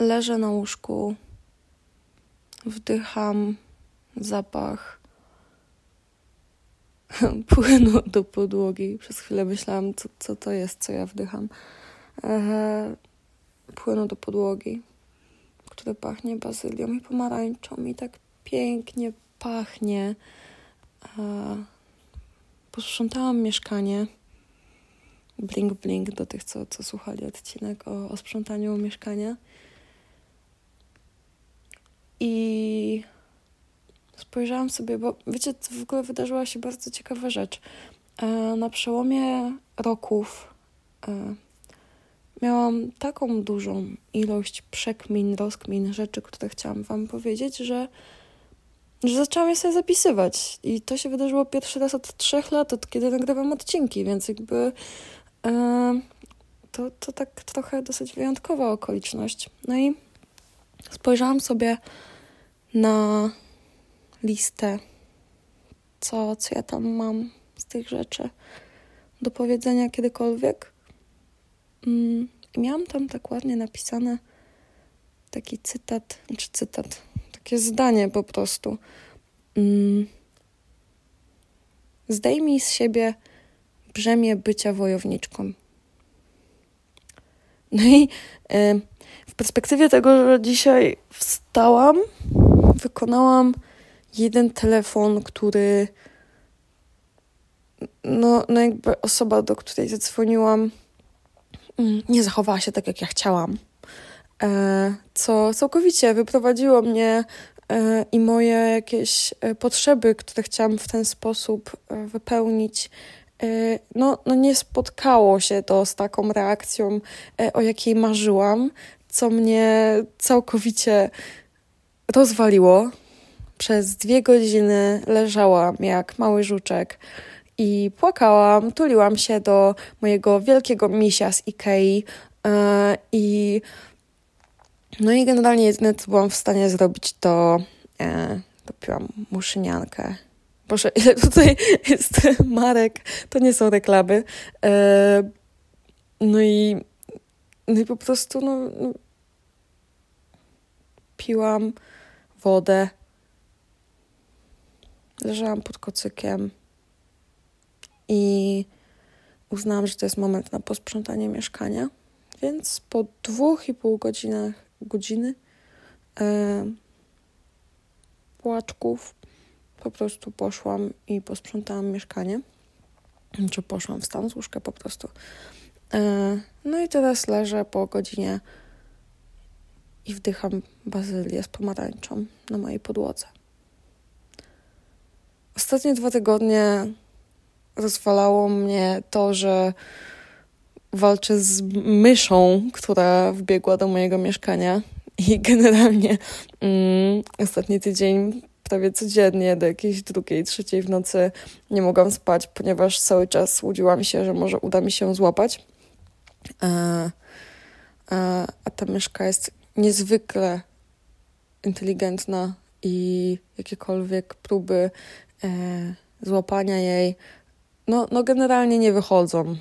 leżę na łóżku, wdycham zapach płynu do podłogi. Przez chwilę myślałam, co, co to jest, co ja wdycham. Eee, płynu do podłogi, który pachnie bazylią i pomarańczą i tak pięknie pachnie. Posprzątałam mieszkanie. Blink, blink do tych, co, co słuchali odcinek o, o sprzątaniu mieszkania. I spojrzałam sobie, bo wiecie, w ogóle wydarzyła się bardzo ciekawa rzecz. E, na przełomie roków e, miałam taką dużą ilość przekmin, rozkmin, rzeczy, które chciałam Wam powiedzieć, że, że zaczęłam je sobie zapisywać. I to się wydarzyło pierwszy raz od trzech lat, od kiedy nagrywam odcinki, więc jakby e, to, to tak trochę dosyć wyjątkowa okoliczność. No i spojrzałam sobie na listę, co, co ja tam mam z tych rzeczy do powiedzenia kiedykolwiek. Mm, miałam tam tak ładnie napisane taki cytat, czy cytat, takie zdanie po prostu. Mm, zdejmij z siebie brzemię bycia wojowniczką. No i y, w perspektywie tego, że dzisiaj wstałam, wykonałam jeden telefon, który no, no jakby osoba, do której zadzwoniłam, mm, nie zachowała się tak, jak ja chciałam. E, co całkowicie wyprowadziło mnie e, i moje jakieś e, potrzeby, które chciałam w ten sposób wypełnić. No, no nie spotkało się to z taką reakcją, o jakiej marzyłam, co mnie całkowicie rozwaliło. Przez dwie godziny leżałam jak mały żuczek i płakałam, tuliłam się do mojego wielkiego misia z Ikei yy, i no i generalnie jedyne, co byłam w stanie zrobić, to e, dopiłam muszyniankę. Boże, ile tutaj jest marek, to nie są reklamy. E, no i no i po prostu no, no piłam wodę, leżałam pod kocykiem i uznałam, że to jest moment na posprzątanie mieszkania. Więc po dwóch i pół godzinach, godziny e, płaczków po prostu poszłam i posprzątałam mieszkanie. Czy poszłam, wstałam z łóżka po prostu. E, no i teraz leżę po godzinie i wdycham bazylię z pomarańczą na mojej podłodze. Ostatnie dwa tygodnie rozwalało mnie to, że walczę z myszą, która wbiegła do mojego mieszkania i generalnie mm, ostatni tydzień prawie codziennie do jakiejś drugiej, trzeciej w nocy nie mogłam spać, ponieważ cały czas łudziłam się, że może uda mi się złapać. A, a, a ta myszka jest niezwykle inteligentna i jakiekolwiek próby e, złapania jej, no, no generalnie nie wychodzą.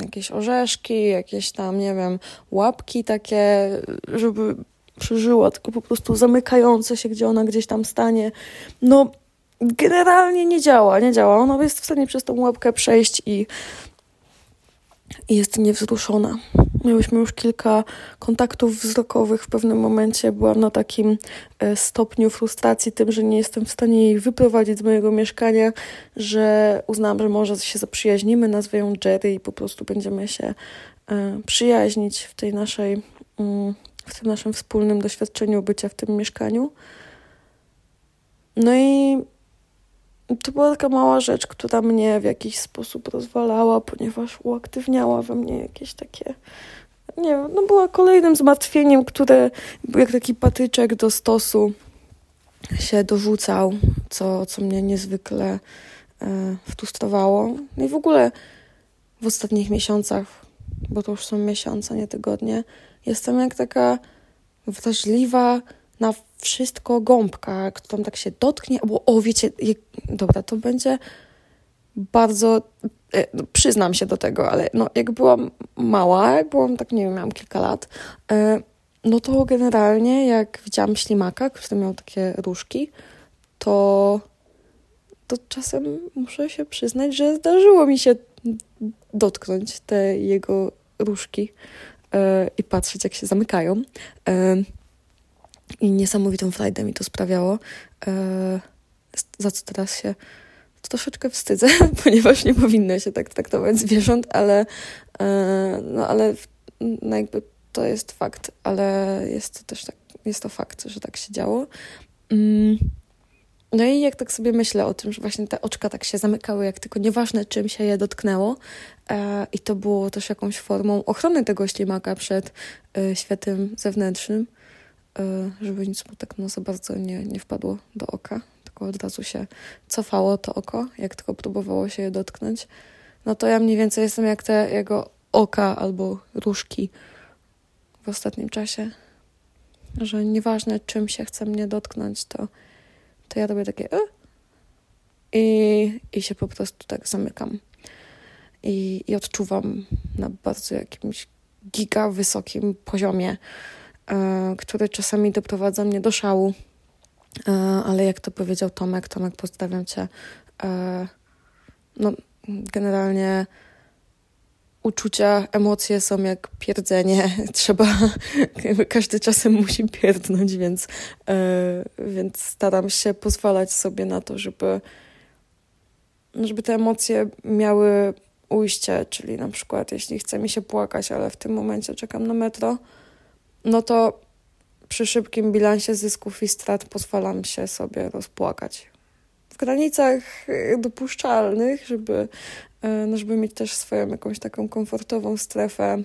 Jakieś orzeszki, jakieś tam, nie wiem, łapki takie, żeby przeżyła, tylko po prostu zamykające się, gdzie ona gdzieś tam stanie. No, generalnie nie działa, nie działa. Ona jest w stanie przez tą łapkę przejść i jest niewzruszona. Miałyśmy już kilka kontaktów wzrokowych. W pewnym momencie byłam na takim e, stopniu frustracji tym, że nie jestem w stanie jej wyprowadzić z mojego mieszkania, że uznałam, że może się zaprzyjaźnimy, nazwę ją Jerry i po prostu będziemy się e, przyjaźnić w tej naszej, mm, w tym naszym wspólnym doświadczeniu bycia w tym mieszkaniu. No i to była taka mała rzecz, która mnie w jakiś sposób rozwalała, ponieważ uaktywniała we mnie jakieś takie. Nie wiem, no była kolejnym zmartwieniem, które jak taki patyczek do stosu się dorzucał, co, co mnie niezwykle e, frustrowało. No i w ogóle w ostatnich miesiącach, bo to już są miesiące, nie tygodnie, jestem jak taka wrażliwa na wszystko gąbka, którą tak się dotknie, albo o wiecie, jak, dobra, to będzie bardzo, e, no, przyznam się do tego, ale no, jak byłam mała, jak byłam tak, nie wiem, miałam kilka lat, e, no to generalnie jak widziałam ślimaka, który miał takie różki, to, to czasem muszę się przyznać, że zdarzyło mi się dotknąć te jego różki e, i patrzeć, jak się zamykają. I niesamowitą frajdę mi to sprawiało, e, za co teraz się troszeczkę wstydzę, ponieważ nie powinno się tak traktować zwierząt, ale, e, no, ale no jakby to jest fakt, ale jest to też tak, jest to fakt, że tak się działo. Mm. No i jak tak sobie myślę o tym, że właśnie te oczka tak się zamykały, jak tylko nieważne czym się je dotknęło e, i to było też jakąś formą ochrony tego ślimaka przed światem zewnętrznym, żeby nic mu tak no za bardzo nie, nie wpadło do oka, tylko od razu się cofało to oko, jak tylko próbowało się je dotknąć. No to ja mniej więcej jestem jak te jego oka albo różki w ostatnim czasie, że nieważne czym się chce mnie dotknąć, to, to ja robię takie e? i, i się po prostu tak zamykam. I, I odczuwam na bardzo jakimś giga wysokim poziomie, który czasami doprowadza mnie do szału. E, ale jak to powiedział Tomek, Tomek, pozdrawiam cię. E, no, generalnie uczucia, emocje są jak pierdzenie. Trzeba, każdy czasem musi pierdnąć, więc, więc staram się pozwalać sobie na to, żeby, żeby te emocje miały ujście, czyli na przykład jeśli chce mi się płakać, ale w tym momencie czekam na metro, no to przy szybkim bilansie zysków i strat pozwalam się sobie rozpłakać. W granicach dopuszczalnych, żeby E, no żeby mieć też swoją jakąś taką komfortową strefę,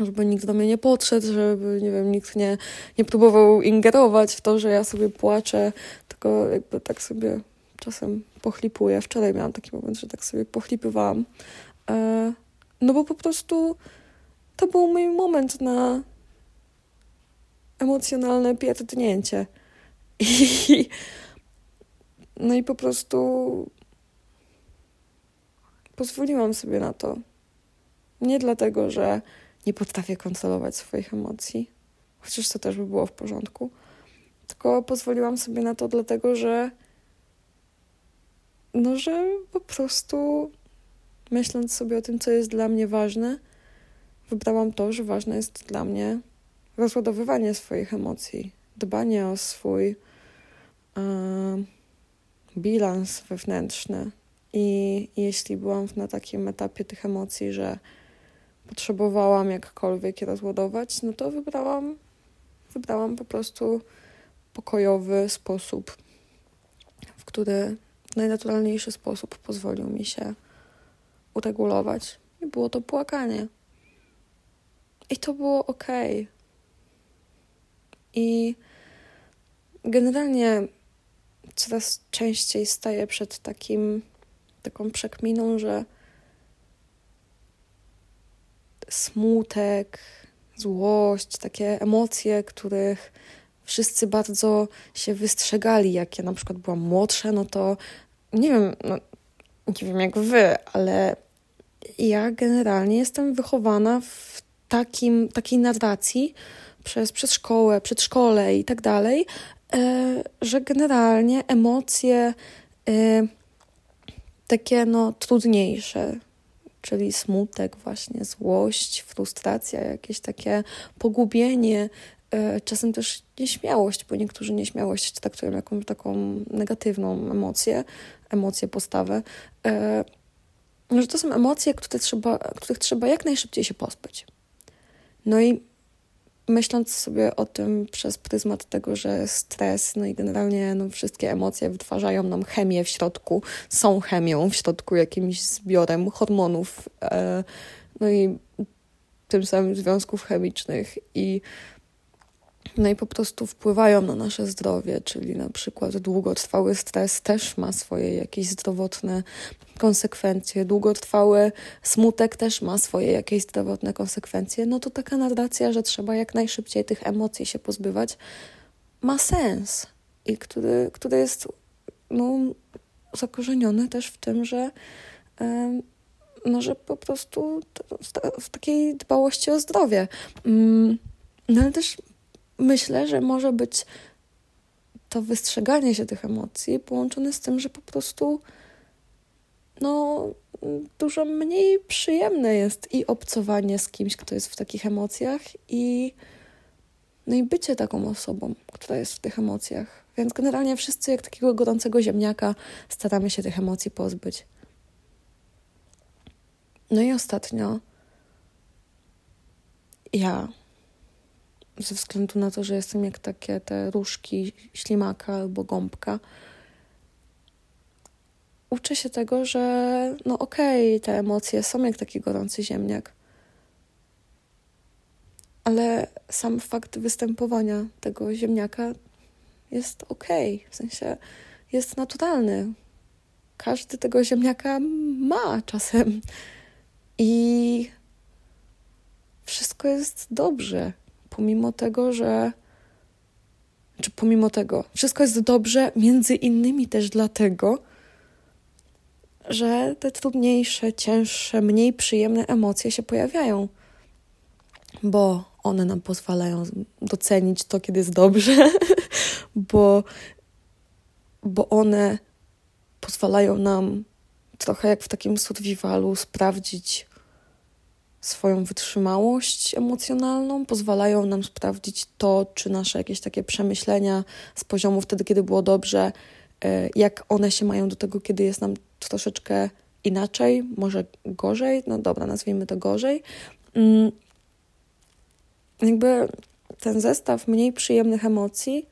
żeby nikt do mnie nie podszedł, żeby, nie wiem, nikt nie, nie próbował ingerować w to, że ja sobie płaczę, tylko jakby tak sobie czasem pochlipuję. Wczoraj miałam taki moment, że tak sobie pochlipywałam. E, no bo po prostu to był mój moment na emocjonalne pierdnięcie. I, no i po prostu pozwoliłam sobie na to. Nie dlatego, że nie potrafię kontrolować swoich emocji, chociaż to też by było w porządku, tylko pozwoliłam sobie na to dlatego, że no, że po prostu myśląc sobie o tym, co jest dla mnie ważne, wybrałam to, że ważne jest dla mnie rozładowywanie swoich emocji, dbanie o swój yy, bilans wewnętrzny, i jeśli byłam na takim etapie tych emocji, że potrzebowałam jakkolwiek je rozładować, no to wybrałam, wybrałam po prostu pokojowy sposób, w który najnaturalniejszy sposób pozwolił mi się uregulować. I było to płakanie. I to było ok. I generalnie coraz częściej staję przed takim taką przekminą, że smutek, złość, takie emocje, których wszyscy bardzo się wystrzegali. Jak ja na przykład byłam młodsza, no to nie wiem, no, nie wiem jak wy, ale ja generalnie jestem wychowana w takim, takiej narracji przez, przez szkołę, przedszkole i tak dalej, e, że generalnie emocje e, takie no trudniejsze, czyli smutek, właśnie złość, frustracja, jakieś takie pogubienie, e, czasem też nieśmiałość, bo niektórzy nieśmiałość traktują jakąś taką negatywną emocję, emocję, postawę. E, że to są emocje, które trzeba, których trzeba jak najszybciej się pozbyć. No i myśląc sobie o tym przez pryzmat tego, że stres, no i generalnie no, wszystkie emocje wytwarzają nam chemię w środku, są chemią w środku, jakimś zbiorem hormonów, e, no i tym samym związków chemicznych i no i po prostu wpływają na nasze zdrowie, czyli na przykład długotrwały stres też ma swoje jakieś zdrowotne konsekwencje, długotrwały smutek też ma swoje jakieś zdrowotne konsekwencje, no to taka narracja, że trzeba jak najszybciej tych emocji się pozbywać, ma sens i który, który jest no, zakorzeniony też w tym, że, no, że po prostu w takiej dbałości o zdrowie. Mm, No ale też myślę, że może być to wystrzeganie się tych emocji połączone z tym, że po prostu no, dużo mniej przyjemne jest i obcowanie z kimś, kto jest w takich emocjach, i, no i bycie taką osobą, która jest w tych emocjach. Więc generalnie wszyscy, jak takiego gorącego ziemniaka, staramy się tych emocji pozbyć. No i ostatnio ja, ze względu na to, że jestem jak takie te różki ślimaka albo gąbka, uczę się tego, że no okej, okay, te emocje są jak taki gorący ziemniak. Ale sam fakt występowania tego ziemniaka jest okej, okay, w sensie jest naturalny. Każdy tego ziemniaka ma czasem. I wszystko jest dobrze, pomimo tego, że. Czy pomimo tego, wszystko jest dobrze, między innymi też dlatego, że te trudniejsze, cięższe, mniej przyjemne emocje się pojawiają, bo one nam pozwalają docenić to, kiedy jest dobrze, bo, bo one pozwalają nam trochę jak w takim survivalu sprawdzić swoją wytrzymałość emocjonalną, pozwalają nam sprawdzić to, czy nasze jakieś takie przemyślenia z poziomu wtedy, kiedy było dobrze, e, jak one się mają do tego, kiedy jest nam troszeczkę inaczej, może gorzej, no dobra, nazwijmy to gorzej. Mm, jakby ten zestaw mniej przyjemnych emocji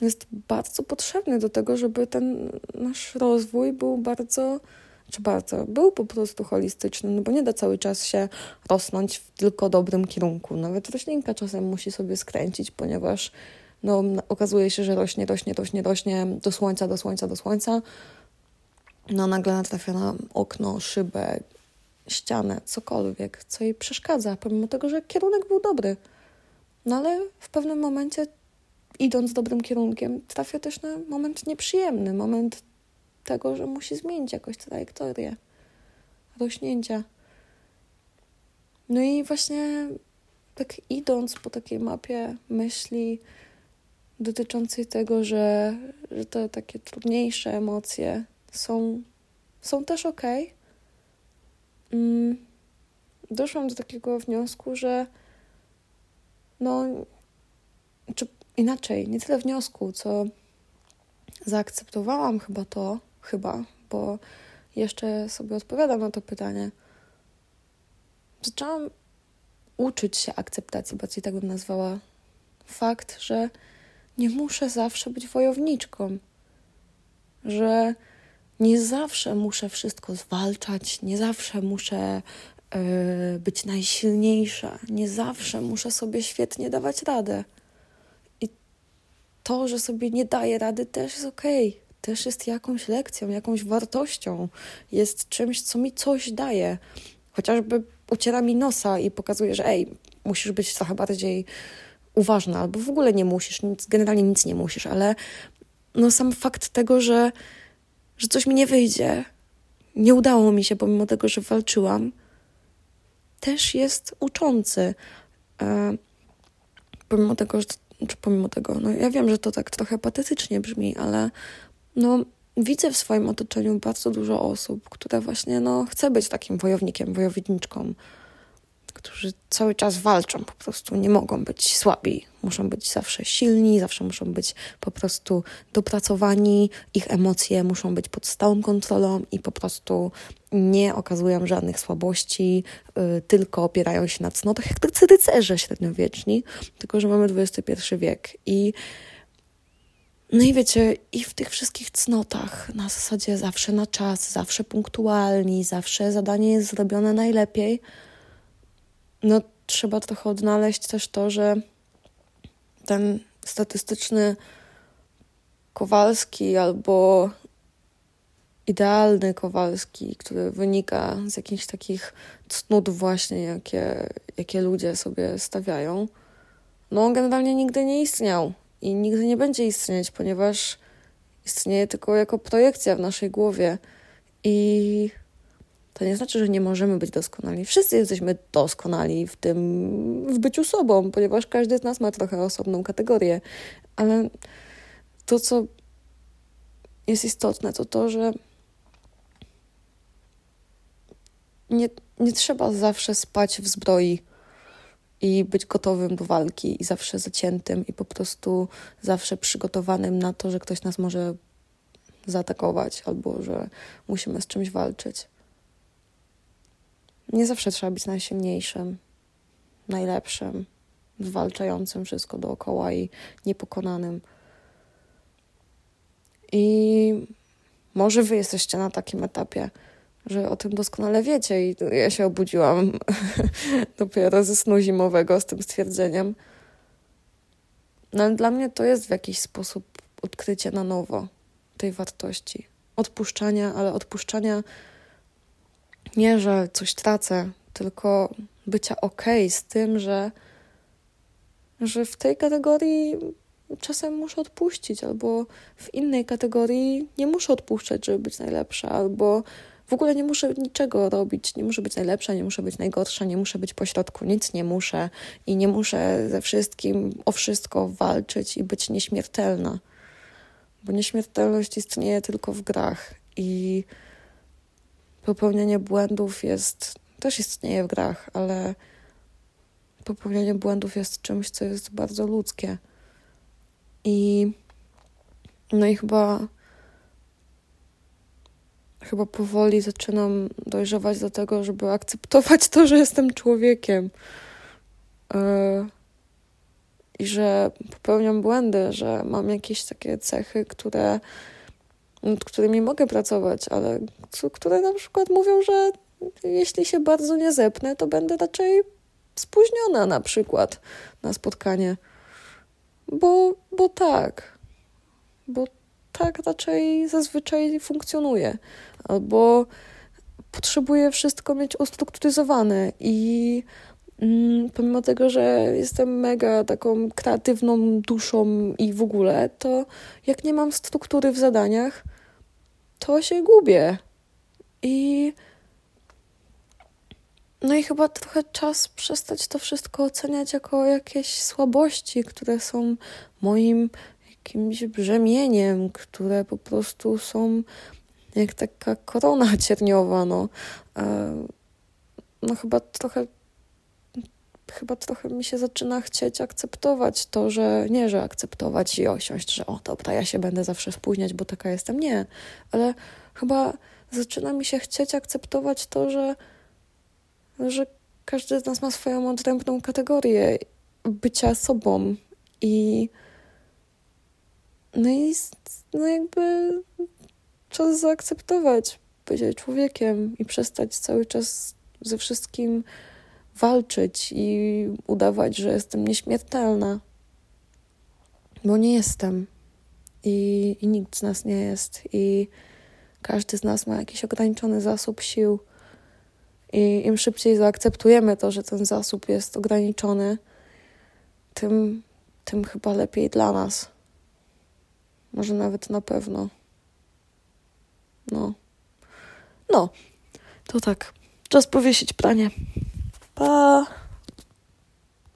jest bardzo potrzebny do tego, żeby ten nasz rozwój był bardzo, czy bardzo, był po prostu holistyczny, no bo nie da cały czas się rosnąć w tylko dobrym kierunku. Nawet roślinka czasem musi sobie skręcić, ponieważ no, okazuje się, że rośnie, rośnie, rośnie, rośnie do słońca, do słońca, do słońca, no nagle natrafia na okno, szybę, ścianę, cokolwiek, co jej przeszkadza, pomimo tego, że kierunek był dobry. No ale w pewnym momencie, idąc dobrym kierunkiem, trafia też na moment nieprzyjemny, moment tego, że musi zmienić jakoś trajektorię rośnięcia. No i właśnie tak idąc po takiej mapie myśli dotyczącej tego, że, że te takie trudniejsze emocje są, są też ok. Mm, doszłam do takiego wniosku, że no, czy inaczej, nie tyle wniosku, co zaakceptowałam chyba to, chyba, bo jeszcze sobie odpowiadam na to pytanie. Zaczęłam uczyć się akceptacji, bardziej tak bym nazwała fakt, że nie muszę zawsze być wojowniczką, że nie zawsze muszę wszystko zwalczać, nie zawsze muszę yy, być najsilniejsza, nie zawsze muszę sobie świetnie dawać radę. I to, że sobie nie daję rady, też jest okej. Okay. Też jest jakąś lekcją, jakąś wartością, jest czymś, co mi coś daje. Chociażby uciera mi nosa i pokazuje, że ej, musisz być trochę bardziej uważna, albo w ogóle nie musisz, nic, generalnie nic nie musisz, ale no sam fakt tego, że że coś mi nie wyjdzie, nie udało mi się, pomimo tego, że walczyłam, też jest uczący. E, pomimo tego, że, czy pomimo tego, no ja wiem, że to tak trochę patetycznie brzmi, ale no widzę w swoim otoczeniu bardzo dużo osób, które właśnie no chce być takim wojownikiem, wojowniczką, którzy cały czas walczą, po prostu nie mogą być słabi, muszą być zawsze silni, zawsze muszą być po prostu dopracowani, ich emocje muszą być pod stałą kontrolą i po prostu nie okazują żadnych słabości, yy, tylko opierają się na cnotach, jak tacy rycerze średniowieczni, tylko że mamy XXI wiek i no i wiecie, i w tych wszystkich cnotach, na zasadzie zawsze na czas, zawsze punktualni, zawsze zadanie jest zrobione najlepiej, no trzeba trochę odnaleźć też to, że ten statystyczny Kowalski albo idealny Kowalski, który wynika z jakichś takich cnót właśnie, jakie, jakie ludzie sobie stawiają, no on generalnie nigdy nie istniał i nigdy nie będzie istnieć, ponieważ istnieje tylko jako projekcja w naszej głowie i To nie znaczy, że nie możemy być doskonali. Wszyscy jesteśmy doskonali w tym, w byciu sobą, ponieważ każdy z nas ma trochę osobną kategorię. Ale to, co jest istotne, to to, że nie, nie trzeba zawsze spać w zbroi i być gotowym do walki i zawsze zaciętym i po prostu zawsze przygotowanym na to, że ktoś nas może zaatakować albo że musimy z czymś walczyć. Nie zawsze trzeba być najsilniejszym, najlepszym, zwalczającym wszystko dookoła i niepokonanym. I może wy jesteście na takim etapie, że o tym doskonale wiecie i ja się obudziłam dopiero ze snu zimowego z tym stwierdzeniem. No ale dla mnie to jest w jakiś sposób odkrycie na nowo tej wartości. Odpuszczania, ale odpuszczania nie, że coś tracę, tylko bycia okej okay z tym, że, że w tej kategorii czasem muszę odpuścić, albo w innej kategorii nie muszę odpuszczać, żeby być najlepsza, albo w ogóle nie muszę niczego robić, nie muszę być najlepsza, nie muszę być najgorsza, nie muszę być pośrodku, nic nie muszę i nie muszę ze wszystkim o wszystko walczyć i być nieśmiertelna. Bo nieśmiertelność istnieje tylko w grach i popełnianie błędów jest też istnieje w grach, ale popełnianie błędów jest czymś, co jest bardzo ludzkie. I no i chyba chyba powoli zaczynam dojrzewać do tego, żeby akceptować to, że jestem człowiekiem. Yy, I że popełniam błędy, że mam jakieś takie cechy, które, nad którymi mogę pracować, ale które na przykład mówią, że jeśli się bardzo nie zepnę, to będę raczej spóźniona na przykład na spotkanie. Bo, bo tak. Bo tak raczej zazwyczaj funkcjonuje. Albo potrzebuję wszystko mieć ustrukturyzowane i mm, pomimo tego, że jestem mega taką kreatywną duszą i w ogóle, to jak nie mam struktury w zadaniach, to się gubię. I no i chyba trochę czas przestać to wszystko oceniać jako jakieś słabości, które są moim jakimś brzemieniem, które po prostu są jak taka korona cierniowa, no. E, no chyba trochę chyba trochę mi się zaczyna chcieć akceptować to, że nie, że akceptować i osiąść, że o dobra, ja się będę zawsze spóźniać, bo taka jestem. Nie, ale chyba zaczyna mi się chcieć akceptować to, że, że każdy z nas ma swoją odrębną kategorię bycia sobą i no i no jakby czas zaakceptować bycie człowiekiem i przestać cały czas ze wszystkim walczyć i udawać, że jestem nieśmiertelna. Bo nie jestem. I, I nikt z nas nie jest. I każdy z nas ma jakiś ograniczony zasób sił. I im szybciej zaakceptujemy to, że ten zasób jest ograniczony, tym, tym chyba lepiej dla nas. Może nawet na pewno. No. No. To tak. Czas powiesić pranie. Pa!